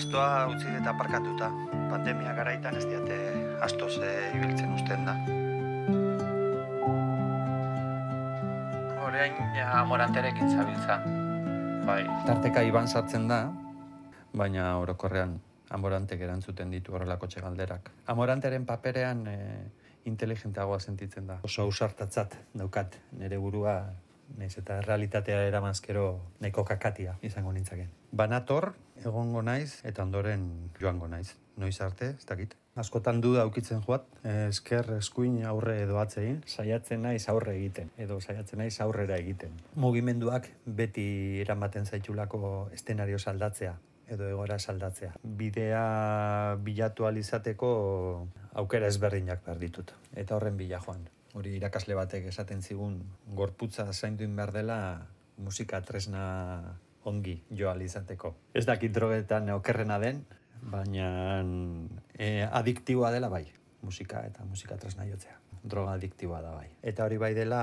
astoa utzi eta aparkatuta. Pandemia garaitan ez diate astoz ibiltzen usten da. Horeain ja amoranterekin zabiltza. Bai. Tarteka iban sartzen da, baina orokorrean amorantek erantzuten ditu horrelako txegalderak. Amoranteren paperean e, inteligentagoa sentitzen da. Oso ausartatzat daukat nire burua naiz eta realitatea eramanzkero nahiko kakatia izango nintzaken. Banator, egongo naiz eta ondoren joango naiz. Noiz arte, ez dakit. Askotan du daukitzen joat, esker eskuin aurre edo atzein, saiatzen naiz aurre egiten, edo saiatzen naiz aurrera egiten. Mugimenduak beti eramaten zaitulako estenario saldatzea, edo egora saldatzea. Bidea bilatu alizateko aukera ezberdinak behar ditut. Eta horren bila joan. Hori irakasle batek esaten zigun gorputza zainduin behar dela musika tresna ongi jo alizateko. Ez dakit drogetan okerrena den, baina e, adiktiboa dela bai, musika eta musika tresna jotzea. Droga adiktiboa da bai. Eta hori bai dela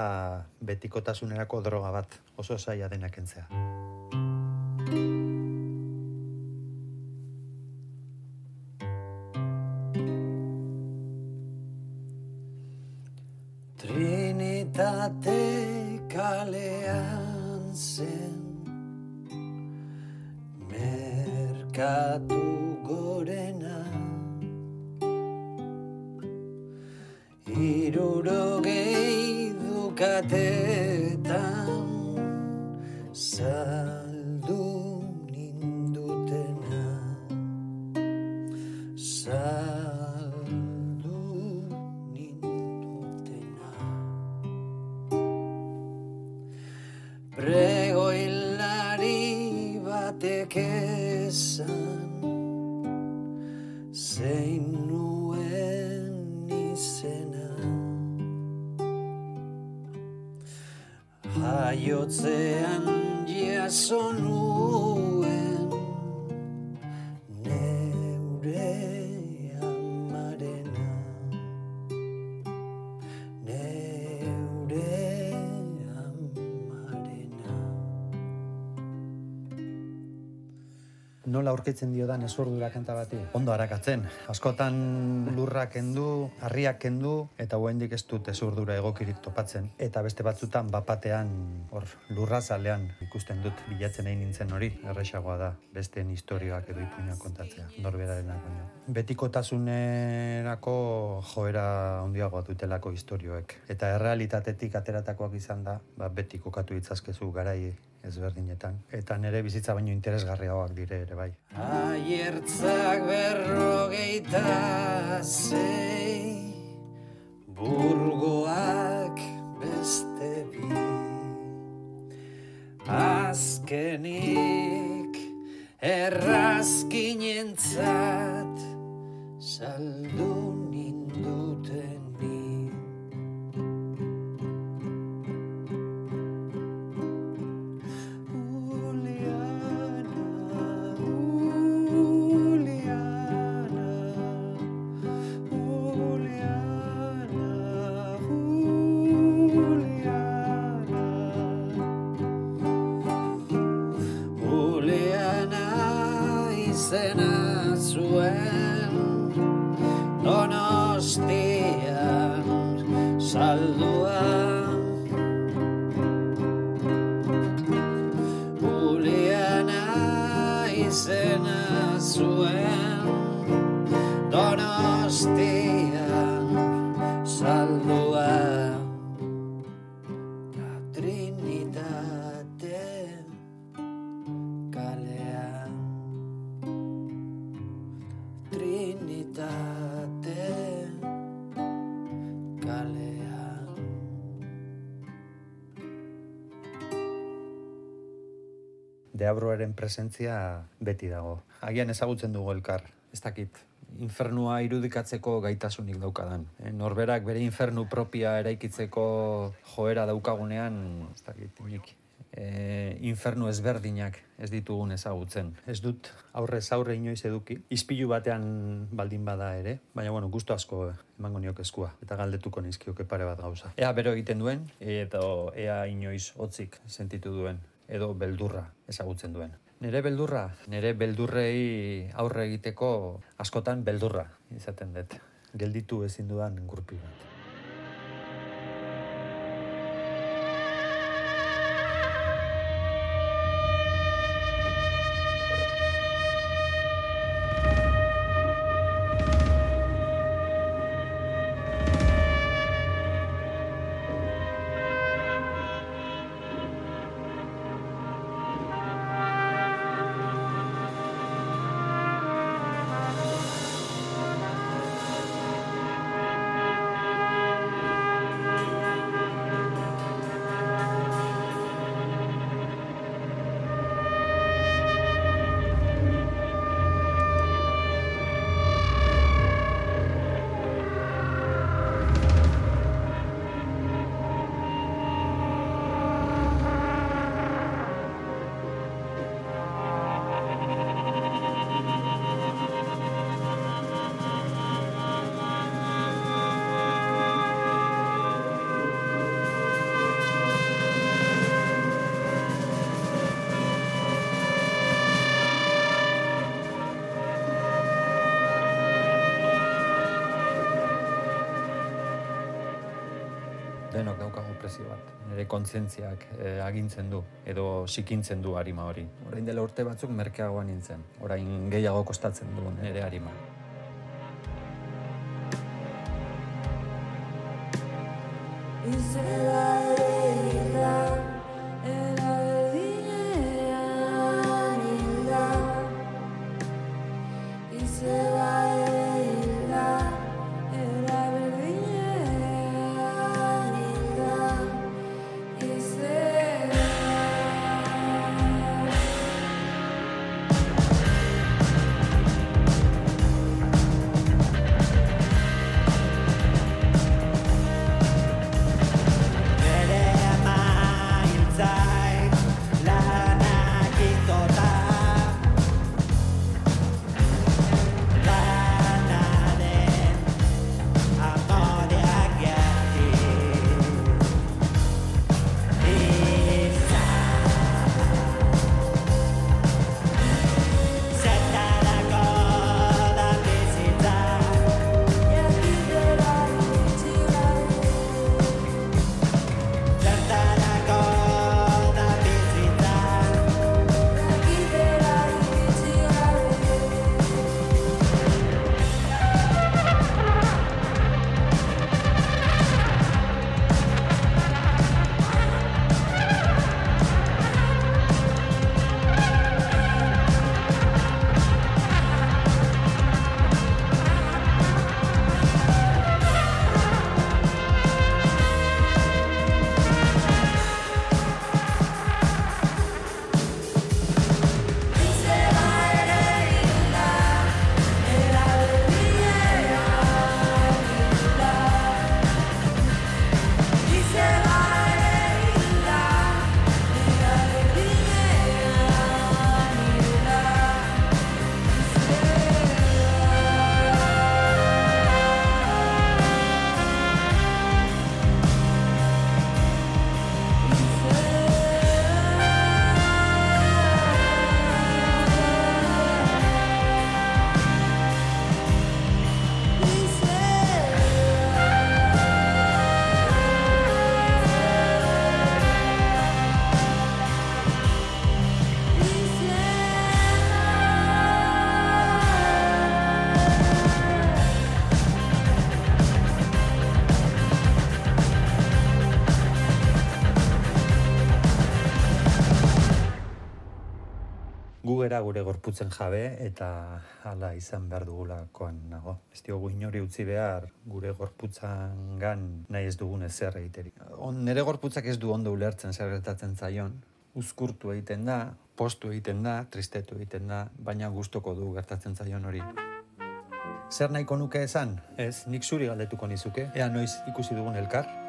betikotasunerako droga bat, oso zaila denak entzea. Gorena Irurogei dukatetan Saldu Jaiotzean jaso nuen Nola aurkitzen dio da nezurdura kanta bati? Ondo harakatzen. Askotan lurra kendu, harriak kendu, eta oraindik ez dut ezurdura egokirik topatzen. Eta beste batzutan bapatean hor lurra zalean ikusten dut bilatzen nahi nintzen hori. Erresagoa da besteen historioak edo ipuinak kontatzea. Norberarenak baino. Betikotasunerako joera handiagoa dutelako historioek. Eta errealitatetik ateratakoak izan da, ba, beti kokatu itzazkezu garai ezberdinetan. Eta nire bizitza baino interesgarriagoak dire ere bai. Aiertzak berrogeita zei Burgoak beste bi Azkenik izena zuen Donostian saldua. Juliana izena zuen Donostian Deabroaren presentzia beti dago. Agian ezagutzen dugu elkar. Ez dakit, infernua irudikatzeko gaitasunik daukadan. E, norberak bere infernu propia eraikitzeko joera daukagunean, ez dakit, nik, e, infernu ezberdinak ez ditugun ezagutzen. Ez dut aurrez aurre inoiz eduki. Ispilu batean baldin bada ere, baina bueno, gustu asko emango niok eskua eta galdetuko nizkioke pare bat gauza. Ea bero egiten duen eta ea inoiz hotzik sentitu duen edo beldurra ezagutzen duen. Nere beldurra, nere beldurrei aurre egiteko askotan beldurra izaten dut. Gelditu ezin dudan gurpi bat. Denok daukagu prezio bat. Nire kontzientziak eh, agintzen du, edo sikintzen du harima hori. Orain dela urte batzuk merkeagoan nintzen. Orain gehiago kostatzen du nire harima. Bere Gera gure gorputzen jabe eta hala izan behar dugulakoan nago. Ez diogu inori utzi behar gure gorputzangan nahi ez dugun ezer egiteri. On, nere gorputzak ez du ondo ulertzen zer gertatzen zaion. Uzkurtu egiten da, postu egiten da, tristetu egiten da, baina gustoko du gertatzen zaion hori. Zer nahiko nuke esan? Ez, nik zuri galdetuko nizuke. Ea noiz ikusi dugun elkar?